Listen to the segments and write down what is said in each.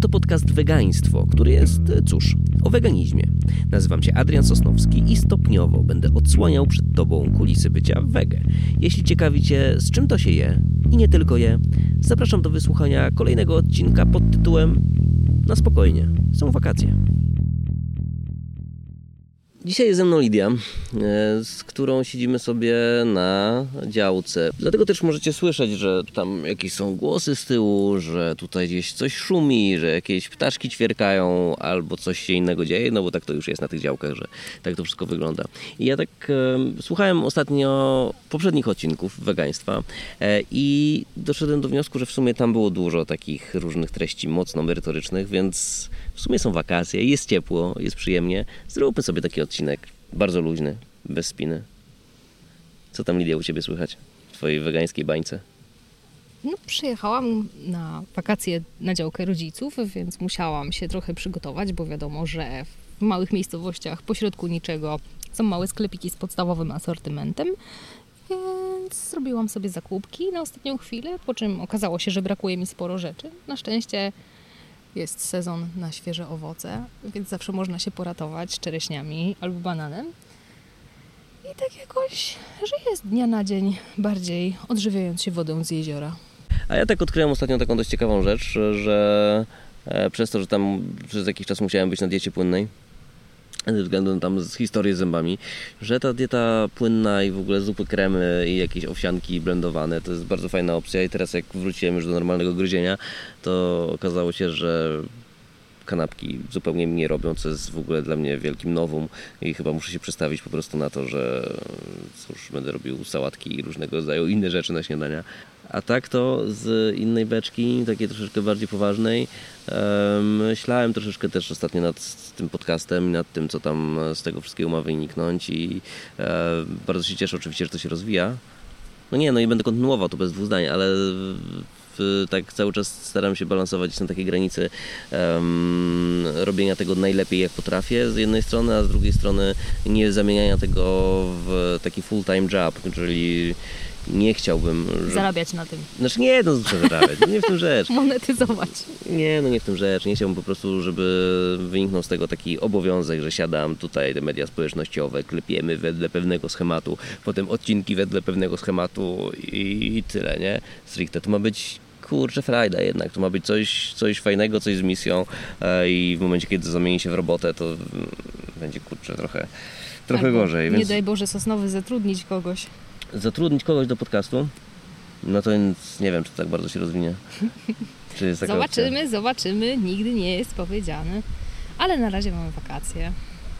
Oto podcast Wegaństwo, który jest, cóż, o weganizmie. Nazywam się Adrian Sosnowski i stopniowo będę odsłaniał przed Tobą kulisy bycia wege. Jeśli ciekawi Cię, z czym to się je i nie tylko je, zapraszam do wysłuchania kolejnego odcinka pod tytułem Na spokojnie, są wakacje. Dzisiaj jest ze mną Lidia, e, z którą siedzimy sobie na działce. Dlatego też możecie słyszeć, że tam jakieś są głosy z tyłu, że tutaj gdzieś coś szumi, że jakieś ptaszki ćwierkają albo coś się innego dzieje, no bo tak to już jest na tych działkach, że tak to wszystko wygląda. I ja tak e, słuchałem ostatnio poprzednich odcinków wegaństwa e, i doszedłem do wniosku, że w sumie tam było dużo takich różnych treści mocno merytorycznych, więc w sumie są wakacje, jest ciepło, jest przyjemnie. Zróbmy sobie taki odcinek bardzo luźny, bez spiny. Co tam Lidia u Ciebie słychać w Twojej wegańskiej bańce? No, przyjechałam na wakacje na działkę rodziców, więc musiałam się trochę przygotować, bo wiadomo, że w małych miejscowościach pośrodku niczego są małe sklepiki z podstawowym asortymentem. Więc zrobiłam sobie zakupki na ostatnią chwilę, po czym okazało się, że brakuje mi sporo rzeczy. Na szczęście jest sezon na świeże owoce, więc zawsze można się poratować czereśniami albo bananem. I tak jakoś żyję z dnia na dzień, bardziej odżywiając się wodą z jeziora. A ja tak odkryłem ostatnio taką dość ciekawą rzecz, że e, przez to, że tam przez jakiś czas musiałem być na diecie płynnej, ze względu na tam z zębami, że ta dieta płynna i w ogóle zupy kremy i jakieś owsianki blendowane to jest bardzo fajna opcja i teraz jak wróciłem już do normalnego gryzienia, to okazało się, że kanapki zupełnie mi nie robią, co jest w ogóle dla mnie wielkim nowum i chyba muszę się przestawić po prostu na to, że cóż, będę robił sałatki i różnego rodzaju inne rzeczy na śniadania. A tak to z innej beczki, takiej troszeczkę bardziej poważnej, myślałem troszeczkę też ostatnio nad tym podcastem, nad tym, co tam z tego wszystkiego ma wyniknąć i bardzo się cieszę oczywiście, że to się rozwija. No nie, no i będę kontynuował to bez dwóch zdań, ale tak cały czas staram się balansować na takiej granicy um, robienia tego najlepiej jak potrafię z jednej strony, a z drugiej strony nie zamieniania tego w taki full-time job, czyli nie chciałbym... Żeby... Zarabiać na tym. Znaczy nie, no co zarabiać, no nie w tym rzecz. Monetyzować. Nie, no nie w tym rzecz. Nie chciałbym po prostu, żeby wyniknął z tego taki obowiązek, że siadam tutaj, te media społecznościowe, klepiemy wedle pewnego schematu, potem odcinki wedle pewnego schematu i, i tyle, nie? Stricte. To ma być kurczę frajda jednak, to ma być coś, coś fajnego, coś z misją e, i w momencie, kiedy zamieni się w robotę, to będzie kurczę trochę, trochę Albo, gorzej. Nie więc... daj Boże Sosnowy zatrudnić kogoś zatrudnić kogoś do podcastu, no to nic, nie wiem, czy tak bardzo się rozwinie. Czy zobaczymy, opcja? zobaczymy, nigdy nie jest powiedziane. Ale na razie mamy wakacje.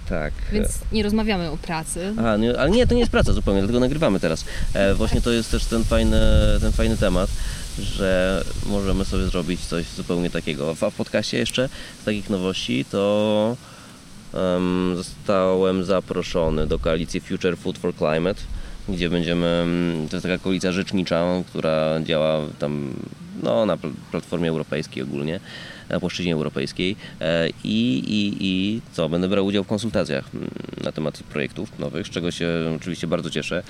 Tak. Więc nie rozmawiamy o pracy. A, nie, ale nie, to nie jest praca zupełnie, dlatego nagrywamy teraz. E, właśnie to jest też ten fajny, ten fajny temat, że możemy sobie zrobić coś zupełnie takiego. A w podcaście jeszcze z takich nowości to um, zostałem zaproszony do koalicji Future Food for Climate gdzie będziemy, mm, to jest taka koalicja rzecznicza, która działa tam no, na platformie europejskiej ogólnie, na płaszczyźnie europejskiej e, i, i, i co, będę brał udział w konsultacjach mm, na temat projektów nowych, z czego się oczywiście bardzo cieszę.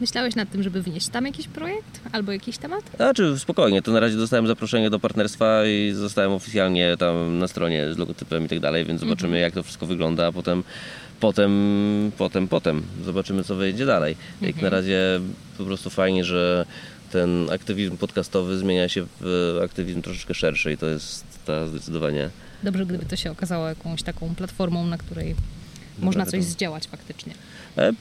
Myślałeś nad tym, żeby wnieść tam jakiś projekt albo jakiś temat? Znaczy spokojnie, to na razie dostałem zaproszenie do partnerstwa i zostałem oficjalnie tam na stronie z logotypem i tak dalej, więc zobaczymy mhm. jak to wszystko wygląda, a potem potem, potem, potem zobaczymy, co wyjdzie dalej. Jak mhm. na razie po prostu fajnie, że ten aktywizm podcastowy zmienia się w aktywizm troszeczkę szerszy i to jest ta zdecydowanie. Dobrze, gdyby to się okazało jakąś taką platformą, na której można coś zdziałać faktycznie. E,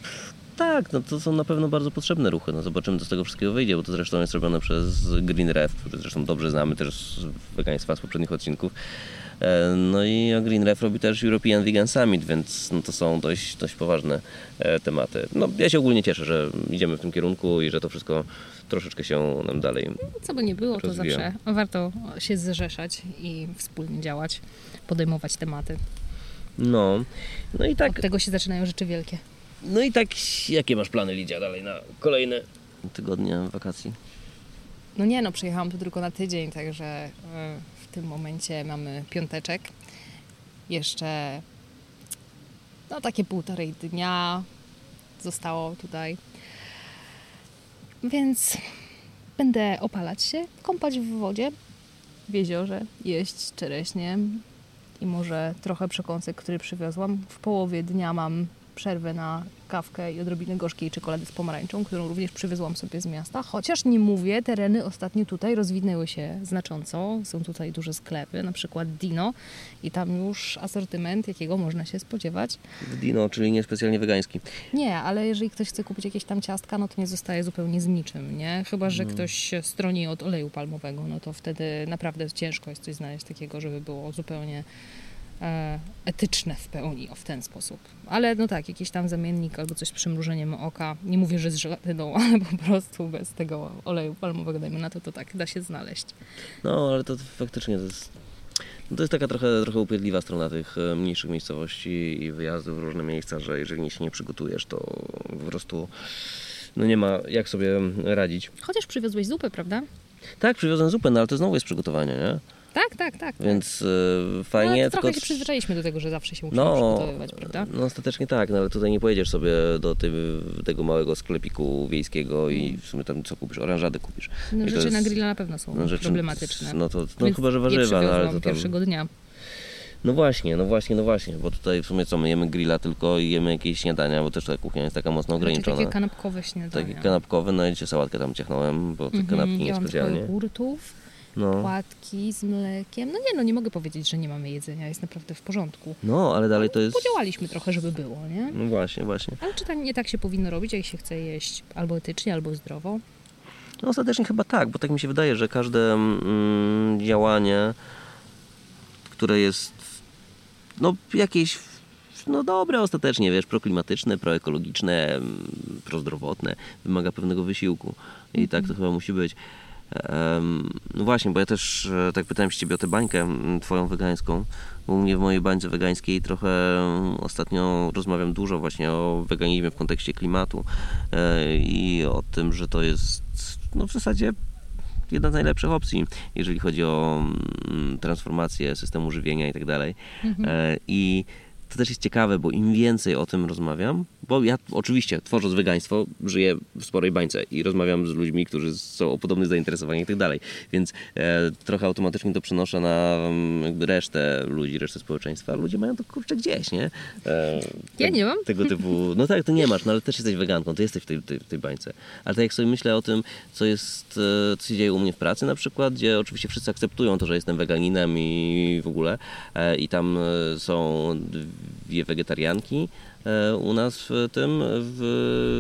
tak, no to są na pewno bardzo potrzebne ruchy. No zobaczymy, co z tego wszystkiego wyjdzie, bo to zresztą jest robione przez Green Ref, który zresztą dobrze znamy też z wegaństwa z poprzednich odcinków. E, no i Green Ref robi też European Vegan Summit, więc no to są dość, dość poważne e, tematy. No, ja się ogólnie cieszę, że idziemy w tym kierunku i że to wszystko troszeczkę się nam dalej Co by nie było, rozwija. to zawsze warto się zrzeszać i wspólnie działać, podejmować tematy. No, no i tak. Od tego się zaczynają rzeczy wielkie. No i tak, jakie masz plany, Lidia, dalej na kolejne tygodnie wakacji? No nie, no przyjechałam tu tylko na tydzień, także e, w tym momencie mamy piąteczek. Jeszcze no takie półtorej dnia zostało tutaj. Więc będę opalać się, kąpać w wodzie, w jeziorze, jeść czereśnie i może trochę przekąsek, który przywiozłam. W połowie dnia mam przerwę na kawkę i odrobinę gorzkiej czekolady z pomarańczą, którą również przywiozłam sobie z miasta. Chociaż nie mówię, tereny ostatnio tutaj rozwinęły się znacząco. Są tutaj duże sklepy, na przykład Dino i tam już asortyment, jakiego można się spodziewać. Dino, czyli niespecjalnie wegański. Nie, ale jeżeli ktoś chce kupić jakieś tam ciastka, no to nie zostaje zupełnie z niczym, nie? Chyba, że No. ktoś się stroni od oleju palmowego, no to wtedy naprawdę ciężko jest coś znaleźć takiego, żeby było zupełnie etyczne w pełni, o w ten sposób. Ale no tak, jakiś tam zamiennik albo coś z przymrużeniem oka, nie mówię, że z żelatyną, ale po prostu bez tego oleju palmowego, dajmy na to, to tak, da się znaleźć. No, ale to faktycznie to jest, no to jest taka trochę, trochę upierdliwa strona tych e, mniejszych miejscowości i wyjazdów w różne miejsca, że jeżeli się nie przygotujesz, to po prostu no nie ma jak sobie radzić. Chociaż przywiozłeś zupę, prawda? Tak, przywiozłem zupę, no ale to znowu jest przygotowanie, nie? Tak, tak, tak. Więc e, no, fajnie, to trochę tylko... się przyzwyczailiśmy do tego, że zawsze się musimy No, przygotowywać, prawda? no ostatecznie tak, no ale tutaj nie pojedziesz sobie do tego małego sklepiku wiejskiego i w sumie tam co kupisz, oranżady kupisz. No, I rzeczy jest- na grilla na pewno są no, rzeczy- problematyczne. No to no, Więc chyba, że warzywa, no ale to tam... pierwszego dnia. No właśnie, no właśnie, no właśnie, bo tutaj w sumie co, my jemy grilla tylko i jemy jakieś śniadania, bo też ta kuchnia jest taka mocno Znaczy, ograniczona. takie kanapkowe śniadania. Takie kanapkowe, no i dzisiaj sałatkę tam ciechnąłem, bo te Mhm, kanapki ja mam niespecjalnie. trochę jogurtów, No. płatki z mlekiem. No nie, no nie mogę powiedzieć, że nie mamy jedzenia, jest naprawdę w porządku. no, ale dalej to jest... Podziałaliśmy trochę, żeby było, nie? No właśnie, właśnie. Ale czy tak, nie tak się powinno robić, jak się chce jeść albo etycznie, albo zdrowo? No ostatecznie chyba tak, bo tak mi się wydaje, że każde mm, działanie, które jest no jakieś no dobre ostatecznie, wiesz, proklimatyczne, proekologiczne, mm, prozdrowotne, wymaga pewnego wysiłku i tak to chyba musi być. No właśnie, bo ja też e, tak pytałem się ciebie o tę bańkę twoją wegańską, bo u mnie w mojej bańce wegańskiej trochę mm, ostatnio rozmawiam dużo właśnie o weganizmie w kontekście klimatu e, i o tym, że to jest no w zasadzie jedna z najlepszych opcji, jeżeli chodzi o mm, transformację systemu żywienia i tak dalej. E, I to też jest ciekawe, bo im więcej o tym rozmawiam, bo ja oczywiście tworząc wegaństwo żyję w sporej bańce i rozmawiam z ludźmi, którzy są o podobnych zainteresowaniach i tak dalej, więc e, trochę automatycznie to przenoszę na jakby resztę ludzi, resztę społeczeństwa. Ludzie mają to kurczę gdzieś, nie? E, Ja te- nie mam. Tego typu, no tak, to nie masz, no ale też jesteś weganką, ty jesteś w tej, tej, tej bańce. Ale tak jak sobie myślę o tym, co jest, e, co się dzieje u mnie w pracy na przykład, gdzie oczywiście wszyscy akceptują to, że jestem weganinem i w ogóle i tam e, są dwie wegetarianki e, u nas w tym, w,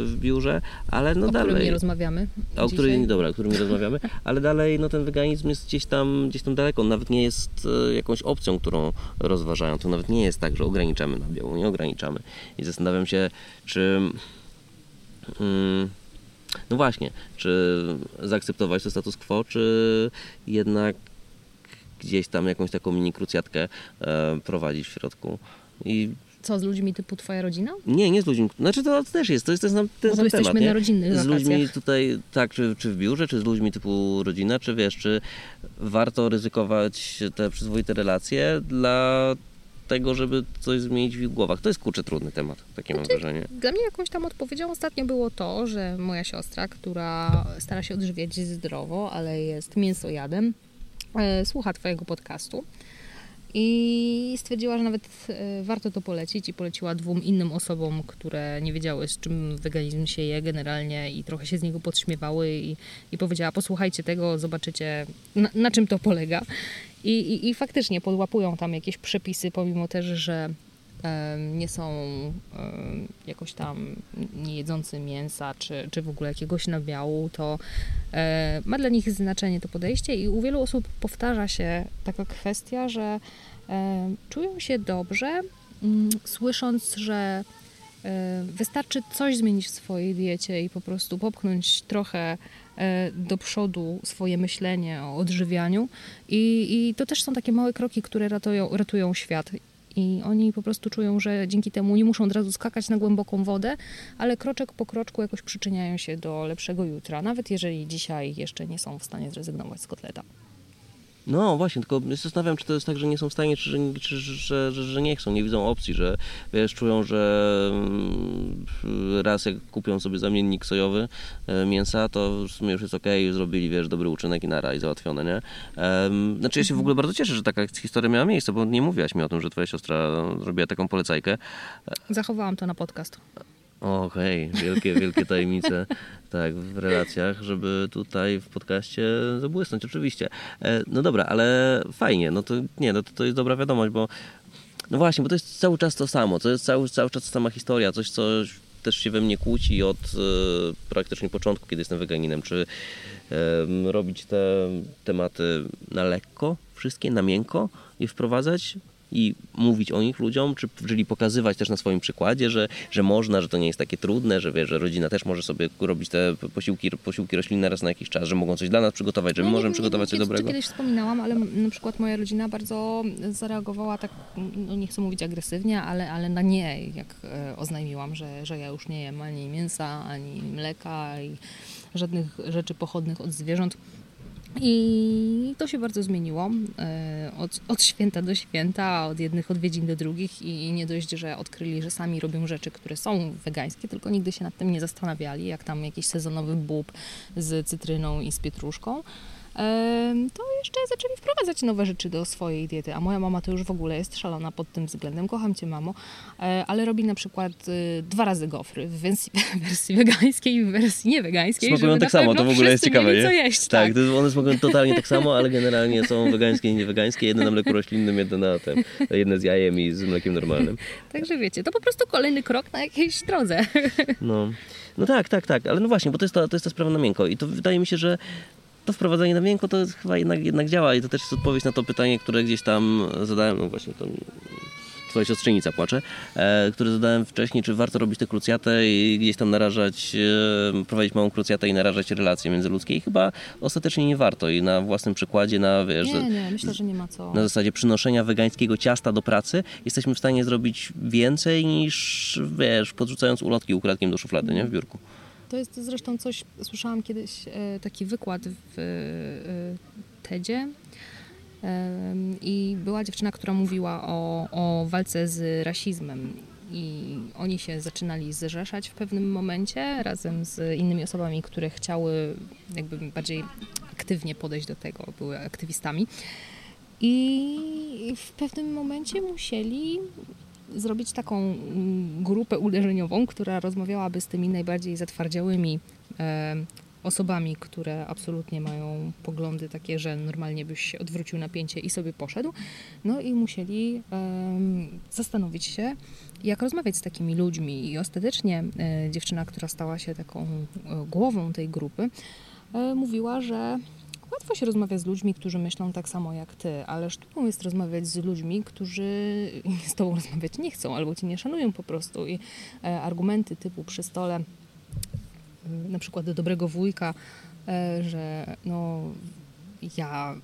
w biurze, ale no o dalej... którym nie rozmawiamy O dzisiaj. której, dobra, o którym nie rozmawiamy, ale dalej no, ten weganizm jest gdzieś tam, gdzieś tam daleko. Nawet nie jest e, jakąś opcją, którą rozważają. To nawet nie jest tak, że ograniczamy nabiał, nie ograniczamy. I zastanawiam się, czy. Mm, no właśnie, czy zaakceptować to status quo, czy jednak gdzieś tam jakąś taką mini krucjatkę e, prowadzić w środku. I Co, z ludźmi typu twoja rodzina? nie, nie z ludźmi. Znaczy to też jest, to jest ten sam, ten Bo sam jesteśmy temat. Na rodzinnych z ludźmi tutaj, tak, czy, czy w biurze, czy z ludźmi typu rodzina, czy wiesz, czy warto ryzykować te przyzwoite relacje dla tego, żeby coś zmienić w ich głowach. To jest kurczę trudny temat, takie Znaczy, mam wrażenie. Dla mnie jakąś tam odpowiedzią ostatnio było to, że moja siostra, która stara się odżywiać zdrowo, ale jest mięsojadem, e, słucha Twojego podcastu i stwierdziła, że nawet e, warto to polecić i poleciła dwóm innym osobom, które nie wiedziały, z czym weganizm się je generalnie i trochę się z niego podśmiewały i, i powiedziała, posłuchajcie tego, zobaczycie na, na czym to polega. I, i, I faktycznie podłapują tam jakieś przepisy, pomimo też, że nie są jakoś tam nie jedzący mięsa, czy, czy w ogóle jakiegoś nabiału, to ma dla nich znaczenie to podejście i u wielu osób powtarza się taka kwestia, że czują się dobrze, mm, słysząc, że wystarczy coś zmienić w swojej diecie i po prostu popchnąć trochę do przodu swoje myślenie o odżywianiu i, i to też są takie małe kroki, które ratują, ratują świat. I oni po prostu czują, że dzięki temu nie muszą od razu skakać na głęboką wodę, ale kroczek po kroczku jakoś przyczyniają się do lepszego jutra, nawet jeżeli dzisiaj jeszcze nie są w stanie zrezygnować z kotleta. No właśnie, tylko zastanawiam, czy to jest tak, że nie są w stanie, czy, czy, że, że, że nie chcą, nie widzą opcji, że wiesz, czują, że mm, raz jak kupią sobie zamiennik sojowy e, mięsa, to w sumie już jest okej, zrobili, wiesz, dobry uczynek i nara i załatwione, nie? Znaczy ja się w ogóle bardzo cieszę, że taka historia miała miejsce, bo nie mówiłaś mi o tym, że twoja siostra zrobiła taką polecajkę. Zachowałam to na podcast. Okej, wielkie, wielkie tajemnice tak, w relacjach, żeby tutaj w podcaście zabłysnąć, oczywiście. E, No dobra, ale fajnie, no to nie, no to, to jest dobra wiadomość, bo no właśnie, bo to jest cały czas to samo, to jest cały, cały czas sama historia, coś, co też się we mnie kłóci od e, praktycznie początku, kiedy jestem weganinem, czy em, robić te tematy na lekko, wszystkie, na miękko je wprowadzać i mówić o nich ludziom, czy czyli pokazywać też na swoim przykładzie, że, że można, że to nie jest takie trudne, że wie, że rodzina też może sobie robić te posiłki, posiłki roślinne raz na jakiś czas, że mogą coś dla nas przygotować, że my No, nie- możemy nie- przygotować coś nie- dobrego. To kiedyś wspominałam, ale na przykład moja rodzina bardzo zareagowała tak, no nie chcę mówić agresywnie, ale, ale na nie, jak e, oznajmiłam, że, że ja już nie jem ani mięsa, ani mleka i żadnych rzeczy pochodnych od zwierząt. I to się bardzo zmieniło e, od, od święta do święta, od jednych odwiedzin do drugich i nie dość, że odkryli, że sami robią rzeczy, które są wegańskie, tylko nigdy się nad tym nie zastanawiali, jak tam jakiś sezonowy bób z cytryną i z pietruszką. To jeszcze zaczęli wprowadzać nowe rzeczy do swojej diety, a moja mama to już w ogóle jest szalona pod tym względem. Kocham cię, mamo, e, ale robi na przykład y, dwa razy gofry w wersji, wersji wegańskiej i w wersji niewegańskiej. Smakują tak samo, to w ogóle jest ciekawe, nie? co jeść, Tak, tak. one smakują totalnie tak samo, ale generalnie są wegańskie i niewegańskie. Jedne na mleku roślinnym, jedne na tym, jedne z jajem i z mlekiem normalnym. Także wiecie, to po prostu kolejny krok na jakiejś drodze. No, no tak, tak, tak, ale no właśnie, bo to jest ta, to jest ta sprawa na miękko i to wydaje mi się, że to wprowadzenie na miękko to chyba jednak, jednak działa i to też jest odpowiedź na to pytanie, które gdzieś tam zadałem, no właśnie to twoja siostrzenica płacze, e, które zadałem wcześniej, czy warto robić tę krucjatę i gdzieś tam narażać, e, prowadzić małą krucjatę i narażać relacje międzyludzkie i chyba ostatecznie nie warto i na własnym przykładzie, na wiesz, Nie, nie, myślę, że nie ma co. na zasadzie przynoszenia wegańskiego ciasta do pracy jesteśmy w stanie zrobić więcej niż, wiesz, podrzucając ulotki ukradkiem do szuflady, nie, w biurku. To jest zresztą coś, słyszałam kiedyś e, taki wykład w e, TEDzie em, i była dziewczyna, która mówiła o, o walce z rasizmem i oni się zaczynali zrzeszać w pewnym momencie razem z innymi osobami, które chciały jakby bardziej aktywnie podejść do tego, były aktywistami. I w pewnym momencie musieli zrobić taką mm, grupę uderzeniową, która rozmawiałaby z tymi najbardziej zatwardziałymi osobami, które absolutnie mają poglądy takie, że normalnie byś się odwrócił napięcie i sobie poszedł. No i musieli zastanowić się, jak rozmawiać z takimi ludźmi. I ostatecznie e, dziewczyna, która stała się taką e, głową tej grupy, e, mówiła, że Łatwo się rozmawia z ludźmi, którzy myślą tak samo jak ty, ale sztuką jest rozmawiać z ludźmi, którzy z tobą rozmawiać nie chcą albo cię nie szanują po prostu. I e, argumenty typu przy stole, na przykład do dobrego wujka, e, że no ja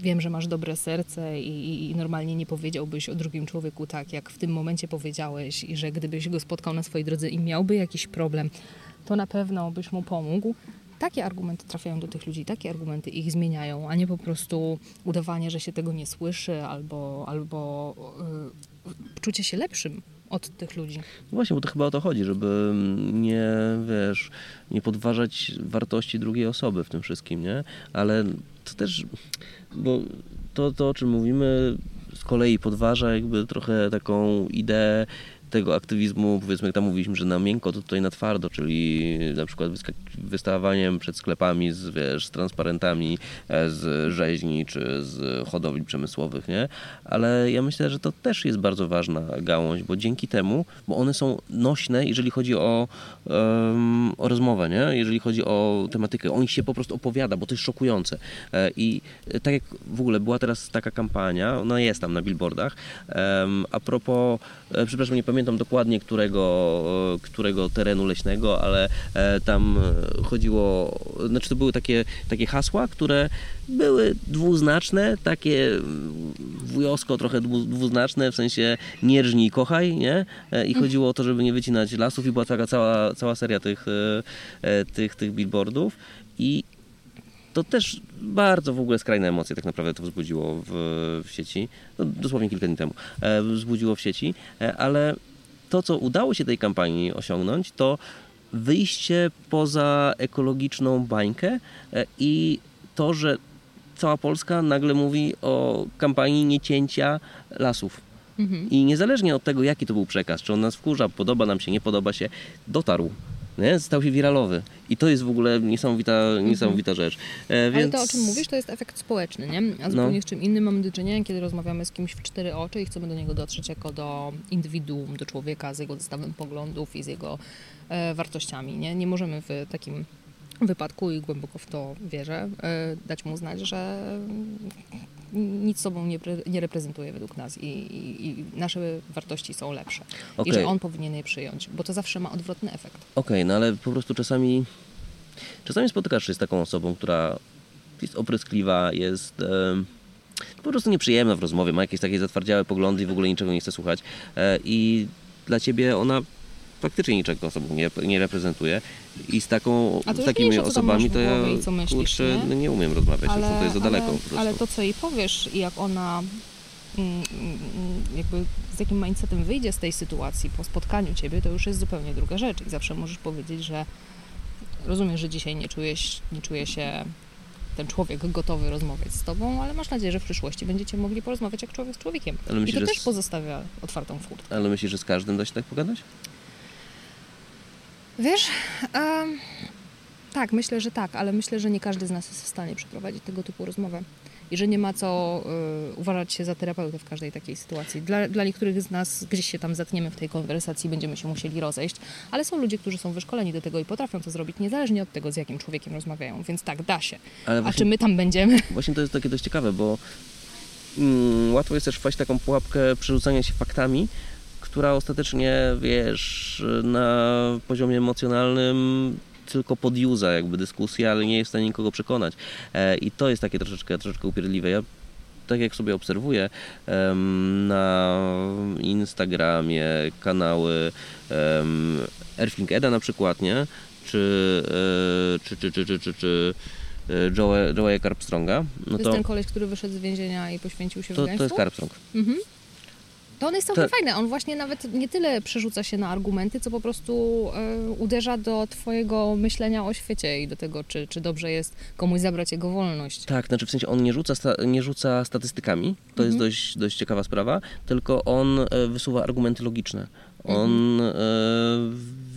wiem, że masz dobre serce i- i normalnie nie powiedziałbyś o drugim człowieku tak, jak w tym momencie powiedziałeś i że gdybyś go spotkał na swojej drodze i miałby jakiś problem, to na pewno byś mu pomógł. Takie argumenty trafiają do tych ludzi, takie argumenty ich zmieniają, a nie po prostu udawanie, że się tego nie słyszy albo, albo y, czucie się lepszym od tych ludzi. No właśnie, bo to chyba o to chodzi, żeby nie, wiesz, nie podważać wartości drugiej osoby w tym wszystkim, nie? Ale to też, bo to, to o czym mówimy, z kolei podważa jakby trochę taką ideę tego aktywizmu, powiedzmy, jak tam mówiliśmy, że na miękko, to tutaj na twardo, czyli na przykład wystawaniem przed sklepami z, wiesz, z transparentami e, z rzeźni czy z hodowli przemysłowych, nie? Ale ja myślę, że to też jest bardzo ważna gałąź, bo dzięki temu, bo one są nośne, jeżeli chodzi o, em, o rozmowę, nie? Jeżeli chodzi o tematykę, o nich się po prostu opowiada, bo to jest szokujące. E, I tak jak w ogóle była teraz taka kampania, ona jest tam na billboardach, em, a propos, e, przepraszam, nie pamiętam dokładnie którego, e, którego terenu leśnego, ale e, tam e, chodziło, znaczy to były takie, takie hasła, które były dwuznaczne, takie mm, wujosko trochę dwu, dwuznaczne, w sensie nie rżnij, kochaj, nie? I chodziło o to, żeby nie wycinać lasów i była taka cała, cała seria tych, tych, tych billboardów. I to też bardzo w ogóle skrajne emocje tak naprawdę to wzbudziło w, w sieci, no, dosłownie kilka dni temu, e, wzbudziło w sieci, e, ale to, co udało się tej kampanii osiągnąć, to wyjście poza ekologiczną bańkę e, i to, że cała Polska nagle mówi o kampanii niecięcia lasów. Mhm. I niezależnie od tego, jaki to był przekaz, czy on nas wkurza, podoba nam się, nie podoba się, dotarł. Nie? Stał się wiralowy. I to jest w ogóle niesamowita, niesamowita rzecz. E, więc... Ale to, o czym mówisz, to jest efekt społeczny, nie? A zupełnie z czym innym mamy do czynienia, kiedy rozmawiamy z kimś w cztery oczy i chcemy do niego dotrzeć jako do indywiduum, do człowieka z jego zestawem poglądów i z jego e, wartościami, nie? Nie możemy w takim wypadku i głęboko w to wierzę, e, dać mu znać, że nic sobą nie, nie reprezentuje według nas i, i, i nasze wartości są lepsze. Okej. I że on powinien je przyjąć, bo to zawsze ma odwrotny efekt. Okej, no ale po prostu czasami czasami spotykasz się z taką osobą, która jest opryskliwa, jest po prostu nieprzyjemna w rozmowie, ma jakieś takie zatwardziałe poglądy i w ogóle niczego nie chce słuchać e, i dla ciebie ona faktycznie niczego sobą nie, nie reprezentuje i z taką, to z takimi tam osobami to ja i myślisz, kurczę, nie? no nie umiem rozmawiać, ale, to jest za daleko ale, ale to, co jej powiesz i jak ona mm, mm, jakby z jakim mindsetem wyjdzie z tej sytuacji po spotkaniu ciebie, to już jest zupełnie druga rzecz. I zawsze możesz powiedzieć, że rozumiesz, że dzisiaj nie czujesz, nie czuje się ten człowiek gotowy rozmawiać z tobą, ale masz nadzieję, że w przyszłości będziecie mogli porozmawiać jak człowiek z człowiekiem. Ale I myślisz, to że też z- pozostawia otwartą furtkę. Ale myślisz, że z każdym da się tak pogadać? Wiesz, em, tak, myślę, że tak, ale myślę, że nie każdy z nas jest w stanie przeprowadzić tego typu rozmowę. I że nie ma co y, uważać się za terapeutę w każdej takiej sytuacji. Dla, dla niektórych z nas gdzieś się tam zatniemy w tej konwersacji, będziemy się musieli rozejść, ale są ludzie, którzy są wyszkoleni do tego i potrafią to zrobić niezależnie od tego, z jakim człowiekiem rozmawiają. Więc tak, da się. Ale A właśnie- czy my tam będziemy? Właśnie to jest takie dość ciekawe, bo mm, łatwo jest też wpaść w taką pułapkę przerzucania się faktami, która ostatecznie, wiesz, na poziomie emocjonalnym tylko podjuza jakby dyskusję, ale nie jest w stanie nikogo przekonać. E, I to jest takie troszeczkę, troszeczkę upierdliwe. Ja tak jak sobie obserwuję na Instagramie kanały Erfling Eda na przykład, nie? Czy, e, czy, czy, czy, czy, czy, czy e, Joe, Joe'a Carpstronga, no to jest to, ten koleś, który wyszedł z więzienia i poświęcił się to, to jest Carpstrong. Mhm. To on jest całkiem To- fajny. On właśnie nawet nie tyle przerzuca się na argumenty, co po prostu e, uderza do twojego myślenia o świecie i do tego, czy, czy dobrze jest komuś zabrać jego wolność. Tak, znaczy w sensie on nie rzuca, sta, nie rzuca statystykami, to jest Mhm. dość, dość ciekawa sprawa, tylko on e, wysuwa argumenty logiczne. On, Mhm. e,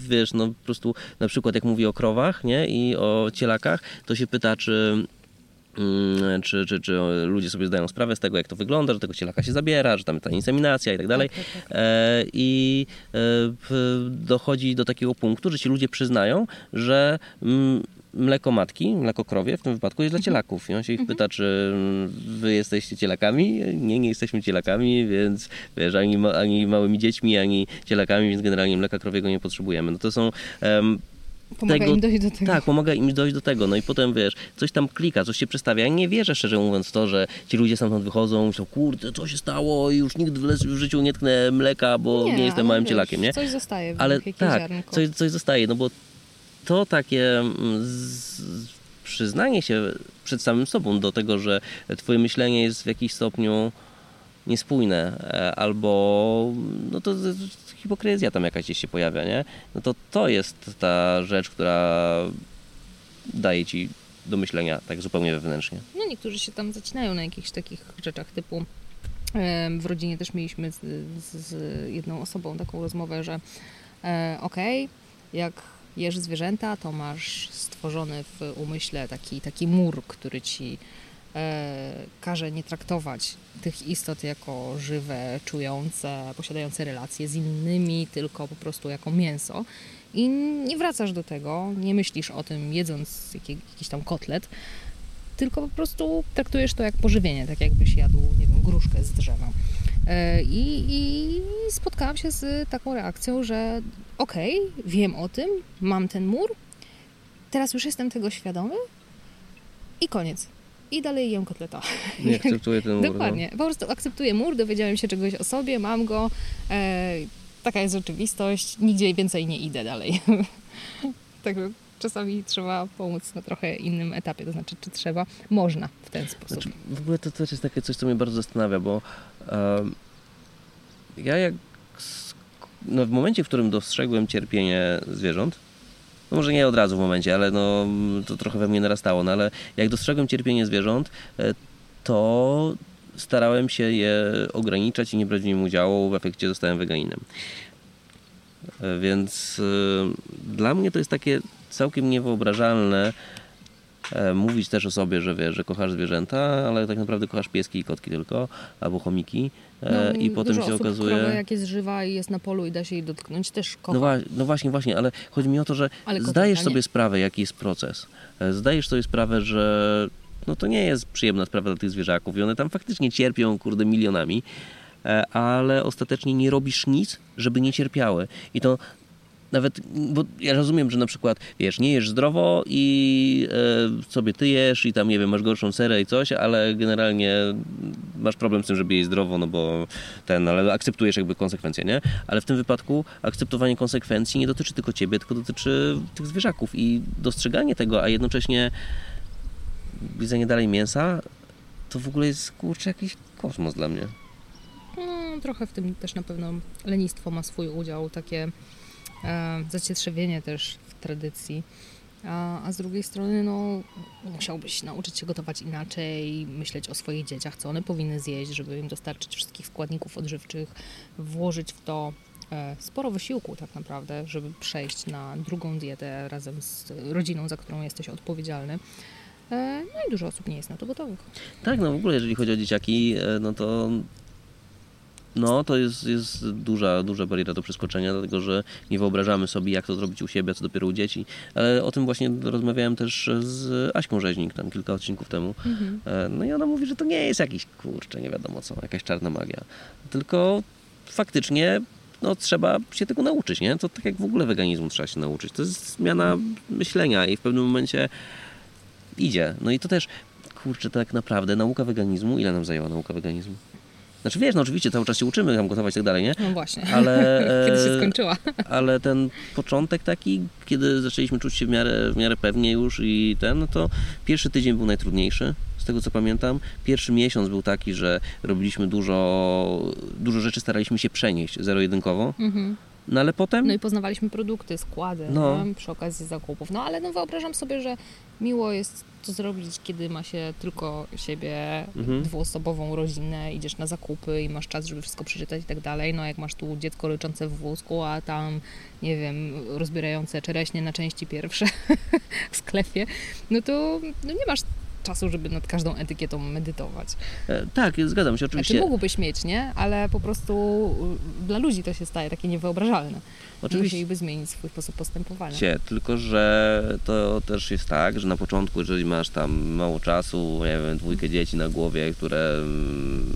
wiesz, no po prostu na przykład jak mówi o krowach, nie, i o cielakach, to się pyta, czy czy, czy, czy ludzie sobie zdają sprawę z tego, jak to wygląda, że tego cielaka się zabiera, że tam jest ta inseminacja i tak dalej. Tak, tak, tak. E, I e, dochodzi do takiego punktu, że ci ludzie przyznają, że mm, mleko matki, mleko krowie w tym wypadku jest dla cielaków. I on się ich pyta, czy mm, wy jesteście cielakami? Nie, nie jesteśmy cielakami, więc wiesz, ani, ma, ani małymi dziećmi, ani cielakami, więc generalnie mleka krowiego nie potrzebujemy. No to są em, Pomaga tego- im dojść do tego. tak, pomaga im dojść do tego. No i potem wiesz, coś tam klika, coś się przestawia. Ja nie wierzę szczerze mówiąc w to, że ci ludzie stamtąd wychodzą, myślą, kurde, co się stało, już nigdy w, w życiu nie tknę mleka, bo nie, jestem ale małym wiesz, cielakiem, nie? Coś zostaje w Ale tak, ziarnko. coś, coś zostaje, no bo to takie mm, z, przyznanie się przed samym sobą do tego, że twoje myślenie jest w jakiś stopniu niespójne, e, albo no to hipokryzja tam jakaś gdzieś się pojawia, nie? No to to jest ta rzecz, która daje ci do myślenia tak zupełnie wewnętrznie. No niektórzy się tam zacinają na jakichś takich rzeczach typu w rodzinie też mieliśmy z, z, jedną osobą taką rozmowę, że e, okej, jak jesz zwierzęta, to masz stworzony w umyśle taki, taki mur, który ci każe nie traktować tych istot jako żywe, czujące, posiadające relacje z innymi, tylko po prostu jako mięso. I nie wracasz do tego, nie myślisz o tym jedząc jakiś tam kotlet, tylko po prostu traktujesz to jak pożywienie, tak jakbyś jadł, nie wiem, gruszkę z drzewa. E, I, I spotkałam się z taką reakcją, że okej, wiem o tym, mam ten mur, teraz już jestem tego świadomy i koniec. I dalej jem kotleta. Nie akceptuję ten mur. no. Dokładnie. Po prostu akceptuję mur, dowiedziałem się czegoś o sobie, mam go. E, taka jest rzeczywistość, nigdzie więcej nie idę dalej. tak czasami trzeba pomóc na trochę innym etapie, to znaczy, czy trzeba, można w ten sposób. Znaczy, w ogóle to też jest takie coś, co mnie bardzo zastanawia, bo um, ja jak no, w momencie, w którym dostrzegłem cierpienie zwierząt, no może nie od razu w momencie, ale no, to trochę we mnie narastało, no ale jak dostrzegłem cierpienie zwierząt, e, to starałem się je ograniczać i nie brać w nim udziału, w efekcie zostałem weganinem. E, więc y, dla mnie to jest takie całkiem niewyobrażalne e, mówić też o sobie, że wiesz, że kochasz zwierzęta, ale tak naprawdę kochasz pieski i kotki tylko, albo chomiki. No, I potem się osób okazuje. Krowę, jak jest żywa i jest na polu i da się jej dotknąć, też kocha. No, no właśnie, właśnie, ale chodzi mi o to, że zdajesz sobie sprawę, jaki jest proces. E, Zdajesz sobie sprawę, że no to nie jest przyjemna sprawa dla tych zwierzaków i one tam faktycznie cierpią, kurde, milionami, e, ale ostatecznie nie robisz nic, żeby nie cierpiały. I to nawet, bo ja rozumiem, że na przykład, wiesz, nie jesz zdrowo i e, sobie ty jesz i tam, nie wiem, masz gorszą serę i coś, ale generalnie masz problem z tym, żeby jeść zdrowo, no bo ten, ale akceptujesz jakby konsekwencje, nie? Ale w tym wypadku akceptowanie konsekwencji nie dotyczy tylko ciebie, tylko dotyczy tych zwierzaków i dostrzeganie tego, a jednocześnie jedzenie dalej mięsa, to w ogóle jest, kurczę, jakiś kosmos dla mnie. No, trochę w tym też na pewno lenistwo ma swój udział, takie zacietrzewienie też w tradycji. A, a z drugiej strony, no, musiałbyś nauczyć się gotować inaczej, myśleć o swoich dzieciach, co one powinny zjeść, żeby im dostarczyć wszystkich składników odżywczych, włożyć w to e, sporo wysiłku tak naprawdę, żeby przejść na drugą dietę razem z rodziną, za którą jesteś odpowiedzialny. E, no i dużo osób nie jest na to gotowych. Tak, no w ogóle jeżeli chodzi o dzieciaki, e, no to no to jest, jest duża, duża bariera do przeskoczenia, dlatego że nie wyobrażamy sobie, jak to zrobić u siebie, a co dopiero u dzieci. Ale o tym właśnie rozmawiałem też z Aśką Rzeźnik tam kilka odcinków temu. E, No i ona mówi, że to nie jest jakiś kurczę, nie wiadomo co, jakaś czarna magia. Tylko faktycznie no, trzeba się tego nauczyć, nie? To tak jak w ogóle weganizmu trzeba się nauczyć. To jest zmiana myślenia i w pewnym momencie idzie. No i to też, kurczę, tak naprawdę nauka weganizmu, ile nam zajęła nauka weganizmu? Znaczy wiesz, no oczywiście cały czas się uczymy tam gotować i tak dalej, nie? No właśnie. Ale, Kiedy się e, skończyła? ale ten początek taki, kiedy zaczęliśmy czuć się w miarę, w miarę pewnie już i ten, no to pierwszy tydzień był najtrudniejszy, z tego co pamiętam. Pierwszy miesiąc był taki, że robiliśmy dużo, dużo rzeczy, staraliśmy się przenieść zero-jedynkowo, Mhm. No ale potem... No i poznawaliśmy produkty, składy No. nie? przy okazji zakupów. No ale no wyobrażam sobie, że miło jest to zrobić, kiedy ma się tylko siebie, Mhm. dwuosobową rodzinę, idziesz na zakupy i masz czas, żeby wszystko przeczytać i tak dalej. No jak masz tu dziecko ryczące w wózku, a tam, nie wiem, rozbierające czereśnie na części pierwsze w sklepie, no to no nie masz czasu, żeby nad każdą etykietą medytować. E, tak, zgadzam się, Znaczy oczywiście. mógłbyś mieć, nie? Ale po prostu y, dla ludzi to się staje takie niewyobrażalne. Oczywiście. Musieliby zmienić swój sposób postępowania. Cie, tylko że to też jest tak, że na początku, jeżeli masz tam mało czasu, nie wiem, dwójkę dzieci na głowie, które mm,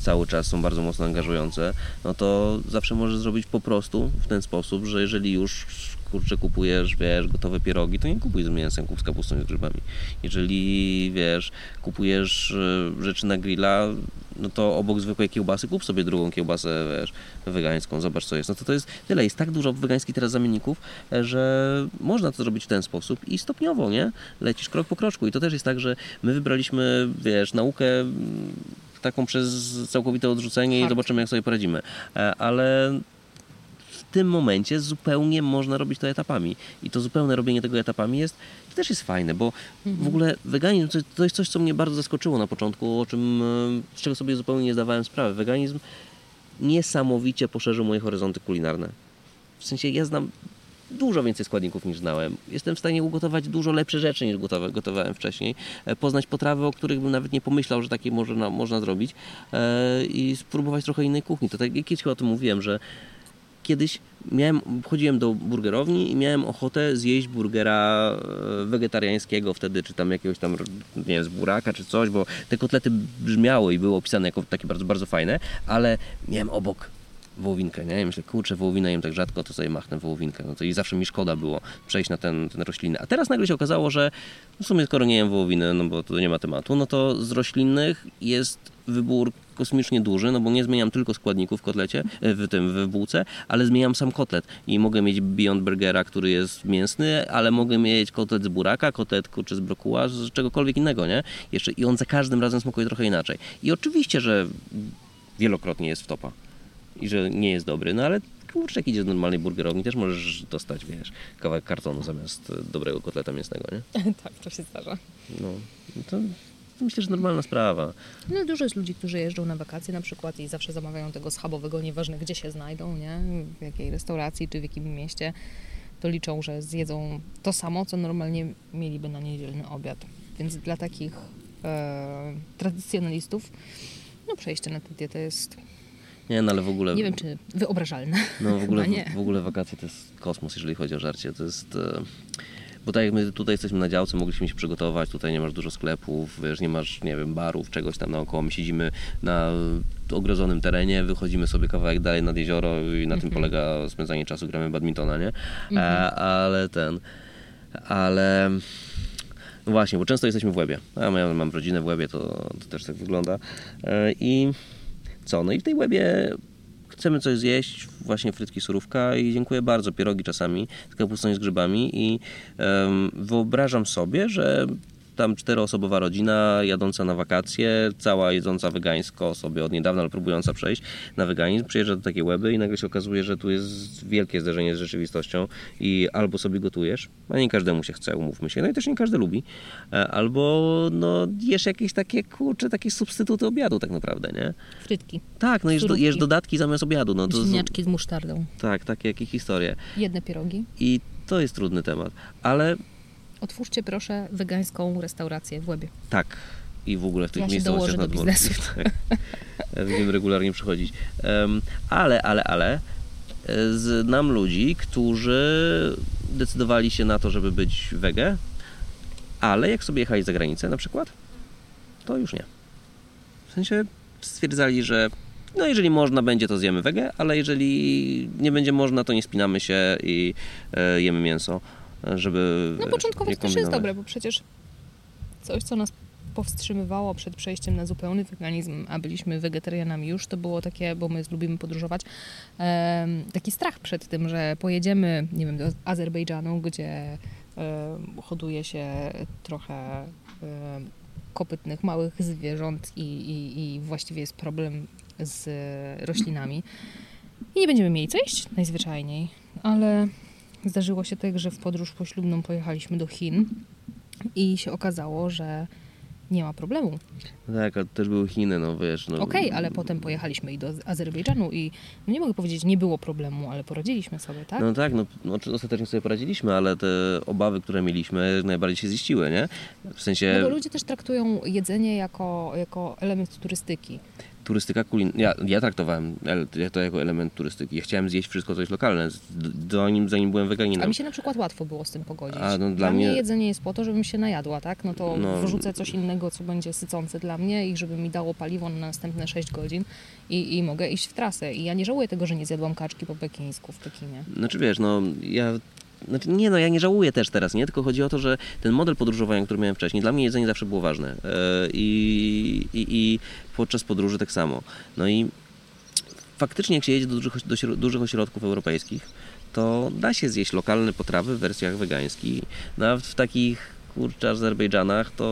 cały czas są bardzo mocno angażujące, no to zawsze możesz zrobić po prostu w ten sposób, że jeżeli już kurczę kupujesz, wiesz, gotowe pierogi, to nie kupuj z mięsem, kup z kapustą i z grzybami. Jeżeli, wiesz, kupujesz e, rzeczy na grilla, no to obok zwykłej kiełbasy kup sobie drugą kiełbasę, wiesz, wegańską, zobacz co jest. No to to jest tyle, jest tak dużo wegańskich teraz zamienników, e, że można to zrobić w ten sposób i stopniowo, nie? Lecisz krok po kroczku i to też jest tak, że my wybraliśmy, wiesz, naukę mm, taką przez całkowite odrzucenie i Hard. zobaczymy jak sobie poradzimy. E, Ale tym momencie zupełnie można robić to etapami. I to zupełne robienie tego etapami jest też jest fajne, bo w ogóle weganizm to, to jest coś, co mnie bardzo zaskoczyło na początku, o czym, e, z czego sobie zupełnie nie zdawałem sprawy. Weganizm niesamowicie poszerzył moje horyzonty kulinarne. W sensie ja znam dużo więcej składników niż znałem. Jestem w stanie ugotować dużo lepsze rzeczy niż gotowe, gotowałem wcześniej. E, Poznać potrawy, o których bym nawet nie pomyślał, że takie można, można zrobić e, i spróbować trochę innej kuchni. To tak jak kiedyś chyba o tym mówiłem, że kiedyś miałem, chodziłem do burgerowni i miałem ochotę zjeść burgera e, wegetariańskiego wtedy, czy tam jakiegoś tam, nie wiem, z buraka czy coś, bo te kotlety brzmiały i były opisane jako takie bardzo, bardzo fajne, ale miałem obok wołowinkę, nie? I myślę, kurczę, wołowinę jem tak rzadko, to sobie machnę wołowinkę. No to i zawsze mi szkoda było przejść na ten, ten roślinny. A teraz nagle się okazało, że w sumie skoro nie jem wołowiny, no bo to nie ma tematu, no to z roślinnych jest wybór kosmicznie duży, no bo nie zmieniam tylko składników w kotlecie, e, w tym w bułce, ale zmieniam sam kotlet i mogę mieć Beyond Burgera, który jest mięsny, ale mogę mieć kotlet z buraka, kotlet czy z brokuła, z czegokolwiek innego, nie? Jeszcze i on za każdym razem smakuje trochę inaczej. I oczywiście, że wielokrotnie jest w topa i że nie jest dobry, no ale kurczę, jak idziesz do normalnej burgerowni, też możesz dostać, wiesz, kawałek kartonu zamiast dobrego kotleta mięsnego, nie? tak, to się zdarza. No, to myślę, że normalna sprawa. No, dużo jest ludzi, którzy jeżdżą na wakacje na przykład i zawsze zamawiają tego schabowego, nieważne gdzie się znajdą, nie? W jakiej restauracji czy w jakim mieście, to liczą, że zjedzą to samo, co normalnie mieliby na niedzielny obiad. Więc dla takich e, tradycjonalistów, no przejście na tę dietę jest nie, no ale w ogóle... Nie wiem, czy wyobrażalne. No w ogóle, nie. w ogóle wakacje to jest kosmos, jeżeli chodzi o żarcie. To jest... E, bo tak jak my tutaj jesteśmy na działce, mogliśmy się przygotować, tutaj nie masz dużo sklepów, wiesz, nie masz, nie wiem, barów, czegoś tam naokoło. My siedzimy na ogrodzonym terenie, wychodzimy sobie kawałek dalej nad jezioro i na tym Mhm. polega spędzanie czasu, gramy badmintona, nie? Mhm. E, ale ten... Ale... No właśnie, bo często jesteśmy w Łebie. A ja mam rodzinę w Łebie, to, to też tak wygląda. E, I co? No i w tej Łebie chcemy coś zjeść, właśnie frytki surówka i dziękuję bardzo, pierogi czasami z kapustą i z grzybami i em, wyobrażam sobie, że tam czteroosobowa rodzina jadąca na wakacje, cała jedząca wegańsko sobie od niedawna, ale próbująca przejść na weganizm, przyjeżdża do takiej łeby i nagle się okazuje, że tu jest wielkie zderzenie z rzeczywistością i albo sobie gotujesz, a nie każdemu się chce, umówmy się, no i też nie każdy lubi, e, albo no jesz jakieś takie, kurcze, takie substytuty obiadu tak naprawdę, nie? Frytki, Tak, no jesz, do, jesz dodatki zamiast obiadu, no to... ziemniaczki z musztardą, Tak, takie jakie historie. jedne pierogi. I to jest trudny temat, ale Otwórzcie proszę wegańską restaurację w Łebie. tak. I w ogóle w tych Ja miejscowościach nadmorskich. biznesu. Tak. Ja Będziemy regularnie przychodzić. Em, ale, ale, ale e, znam ludzi, którzy decydowali się na to, żeby być wege, ale jak sobie jechali za granicę na przykład, to już nie. W sensie stwierdzali, że no jeżeli można będzie, to zjemy wege, ale jeżeli nie będzie można, to nie spinamy się i e, jemy mięso, e, żeby No początkowo też jest dobre, bo przecież coś, co nas powstrzymywało przed przejściem na zupełny weganizm, a byliśmy wegetarianami już, to było takie, bo my lubimy podróżować, taki strach przed tym, że pojedziemy, nie wiem, do Azerbejdżanu, gdzie hoduje się trochę kopytnych, małych zwierząt i, i, i właściwie jest problem z roślinami. I nie będziemy mieli co jeść najzwyczajniej, ale zdarzyło się tak, że w podróż poślubną pojechaliśmy do Chin i się okazało, że nie ma problemu. No Tak, ale też były Chiny, no wiesz. No, Okej, ale potem pojechaliśmy i do Azerbejdżanu i no nie mogę powiedzieć, nie było problemu, ale poradziliśmy sobie, tak? No tak, no, no czy ostatecznie sobie poradziliśmy, ale te obawy, które mieliśmy, najbardziej się ziściły, nie? W sensie No bo ludzie też traktują jedzenie jako, jako element turystyki. Turystyka kulin... Ja, ja traktowałem to jako element turystyki. Ja chciałem zjeść wszystko, co jest lokalne, zanim, zanim byłem A weganinem. mi się na przykład łatwo było z tym pogodzić. A, no, dla dla mnie mnie- jedzenie jest po to, żebym się najadła, tak? No to No. wrzucę coś innego, co będzie sycące dla mnie i żeby mi dało paliwo na następne 6 godzin i, i mogę iść w trasę. I ja nie żałuję tego, że nie zjadłam kaczki po pekińsku w Pekinie. Znaczy wiesz, no ja... Znaczy, nie no, ja nie żałuję też teraz, nie? Tylko chodzi o to, że ten model podróżowania, który miałem wcześniej, dla mnie jedzenie zawsze było ważne. E, I, i, i podczas podróży tak samo. No i faktycznie jak się jedzie do dużych, do dużych ośrodków europejskich, to da się zjeść lokalne potrawy w wersjach wegańskich. Nawet w takich kurczę Azerbejdżanach, to,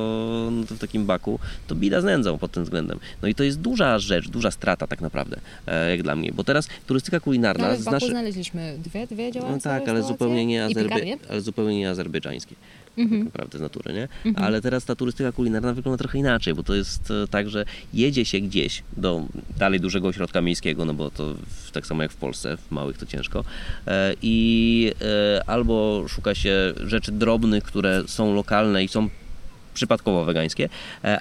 no to w takim Baku, to bida z nędzą pod tym względem. No i to jest duża rzecz, duża strata tak naprawdę, e, jak dla mnie. Bo teraz turystyka kulinarna No, ale w Baku naszych... znaleźliśmy dwie, dwie działające No tak, ale zupełnie nie, Azerbe... ale zupełnie nie azerbejdżańskie. Mhm. Tak naprawdę z natury, nie? Ale teraz ta turystyka kulinarna wygląda trochę inaczej, bo to jest e, tak, że jedzie się gdzieś do dalej dużego ośrodka miejskiego, no bo to tak samo jak w Polsce, w małych to ciężko. E, I e, albo szuka się rzeczy drobnych, które są lokalne i są przypadkowo wegańskie,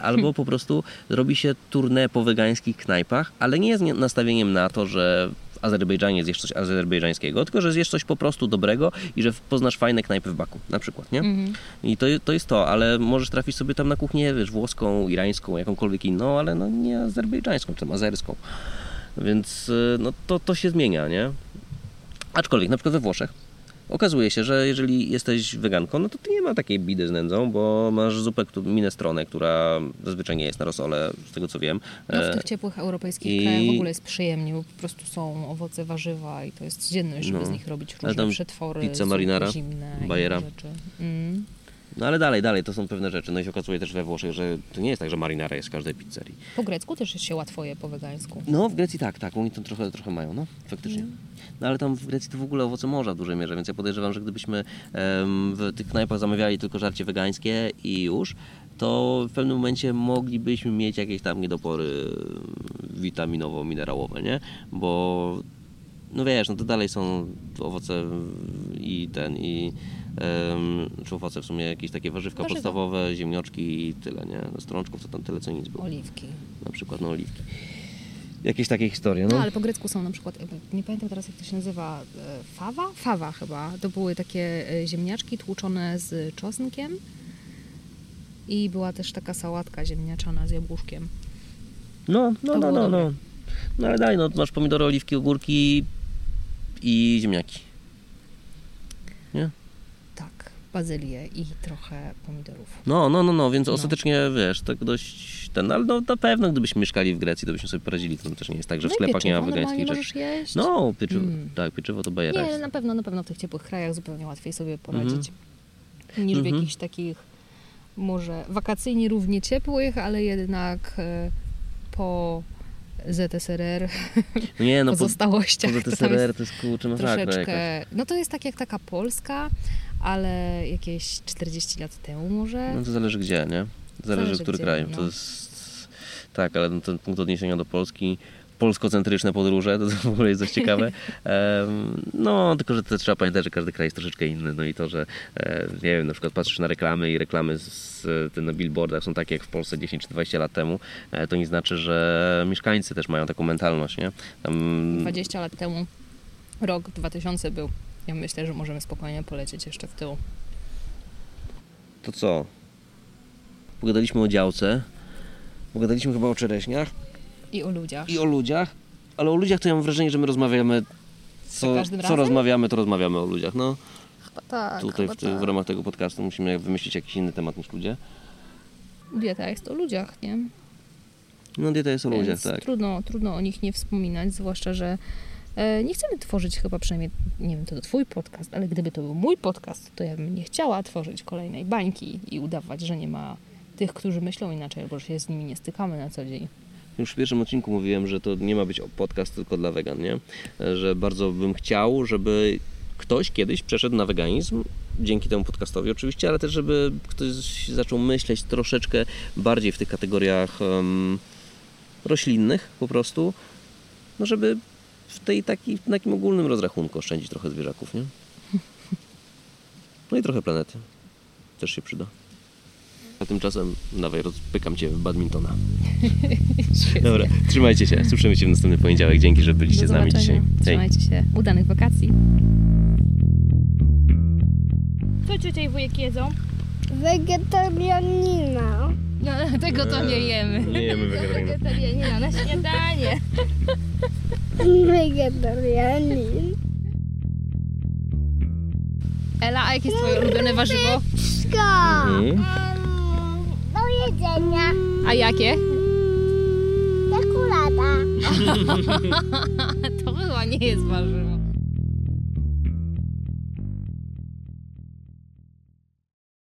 albo po prostu robi się tournée po wegańskich knajpach, ale nie z nie- nastawieniem na to, że Azerbejdżanie zjesz coś azerbejdżańskiego, tylko że zjesz coś po prostu dobrego i że poznasz fajne knajpy w Baku, na przykład, nie? Mhm. I to, to jest to, ale możesz trafić sobie tam na kuchnię, wiesz, włoską, irańską, jakąkolwiek inną, ale no nie azerbejdżańską, czy tam azerską. Więc y, no, to, to się zmienia, nie? Aczkolwiek na przykład we Włoszech okazuje się, że jeżeli jesteś weganką, no to ty nie ma takiej bidy z nędzą, bo masz zupę, minestronę, która zazwyczaj nie jest na rosole, z tego co wiem. No w E, tych ciepłych europejskich i- krajach w ogóle jest przyjemnie, bo po prostu są owoce, warzywa i to jest codzienność, żeby No. z nich robić różne przetwory, pizza marinara, zimne bajera. rzeczy. Mm. No ale dalej, dalej, to są pewne rzeczy. No i się okazuje też we Włoszech, że to nie jest tak, że marinara jest w każdej pizzerii. Po grecku też się łatwo je po wegańsku. No, w Grecji tak, tak, oni to trochę, trochę mają, no, faktycznie. No ale tam w Grecji to w ogóle owoce morza w dużej mierze, więc ja podejrzewam, że gdybyśmy em, w tych knajpach zamawiali tylko żarcie wegańskie i już, to w pewnym momencie moglibyśmy mieć jakieś tam niedopory witaminowo-minerałowe, nie? Bo no wiesz, no to dalej są owoce i ten i em, czy owoce w sumie jakieś takie warzywka Warzywa. podstawowe, ziemnioczki i tyle, nie? No strączków to tam tyle co nic było. Oliwki. Na przykład no oliwki. Jakieś takie historie, No no. ale po grecku są na przykład, nie pamiętam teraz jak to się nazywa, e, fawa? Fawa chyba. To były takie e, ziemniaczki tłuczone z czosnkiem i była też taka sałatka ziemniaczana z jabłuszkiem. No, no, To no, no, no. No ale daj, no masz pomidory, oliwki, ogórki i ziemniaki. Nie? Tak, bazylię i trochę pomidorów. No, no, no, no, więc No. ostatecznie wiesz, tak dość ten, ale no na pewno gdybyśmy mieszkali w Grecji, to byśmy sobie poradzili. To też nie jest tak, że w No sklepach nie ma pieczywo wegańskich rzeczy. jeść. No, pieczywo, Mm. tak, pieczywo to bajera Nie, na pewno, na pewno w tych ciepłych krajach zupełnie łatwiej sobie poradzić niż w Mhm. jakichś takich może wakacyjnie równie ciepłych, ale jednak e, po ZSRR nie, no po, pozostałościach. po to jest ZSRR to jest masakra jakaś. troszeczkę, no to jest tak jak taka Polska, ale jakieś 40 lat temu może. No to zależy gdzie, nie? Zależy, Zależy który gdzie, kraj. no. To jest... Tak, ale ten punkt odniesienia do Polski, polskocentryczne podróże, to, to w ogóle jest dość ciekawe. No, tylko że to trzeba pamiętać, że każdy kraj jest troszeczkę inny. No i to, że e, nie wiem, na przykład patrzysz na reklamy i reklamy z, na billboardach są takie jak w Polsce 10 czy 20 lat temu, e, to nie znaczy, że mieszkańcy też mają taką mentalność, nie? Tam, 20 lat temu, rok 2000 był. Ja myślę, że możemy spokojnie polecieć jeszcze w tył. to co? Pogadaliśmy o działce, pogadaliśmy chyba o czereśniach, I o ludziach. i o ludziach, ale o ludziach to ja mam wrażenie, że my rozmawiamy co, co rozmawiamy, to rozmawiamy o ludziach. No, Chyba tak, tutaj chyba w, ty- w tak. ramach tego podcastu musimy wymyślić jakiś inny temat niż ludzie. Dieta jest o ludziach, nie? No dieta jest o ludziach, Więc tak. trudno, trudno o nich nie wspominać, zwłaszcza, że e, nie chcemy tworzyć chyba przynajmniej, nie wiem, to twój podcast, ale gdyby to był mój podcast, to ja bym nie chciała tworzyć kolejnej bańki i udawać, że nie ma tych, którzy myślą inaczej, albo że się z nimi nie stykamy na co dzień. Już w pierwszym odcinku mówiłem, że to nie ma być podcast tylko dla wegan, nie? Że bardzo bym chciał, żeby ktoś kiedyś przeszedł na weganizm, dzięki temu podcastowi oczywiście, ale też żeby ktoś zaczął myśleć troszeczkę bardziej w tych kategoriach em, roślinnych po prostu, no żeby w tej taki, w takim ogólnym rozrachunku oszczędzić trochę zwierzaków, nie? No i trochę planety. Też się przyda. A tymczasem dawaj, rozpykam Cię w badmintona. Dobra, trzymajcie się. Słyszymy się w następny poniedziałek. Dzięki, że byliście z nami dzisiaj. Hej. Trzymajcie się. Udanych wakacji. Co i wujek jedzą? Wegetarianina. No, tego to nie jemy. Nie jemy wegetarianów. Wegetarianina na śniadanie. Wegetarianin. Ela, a jakie jest twoje ulubione warzywo? Szko. Mhm. Jedzenia. A jakie? Czekolada. To chyba nie jest warzywo.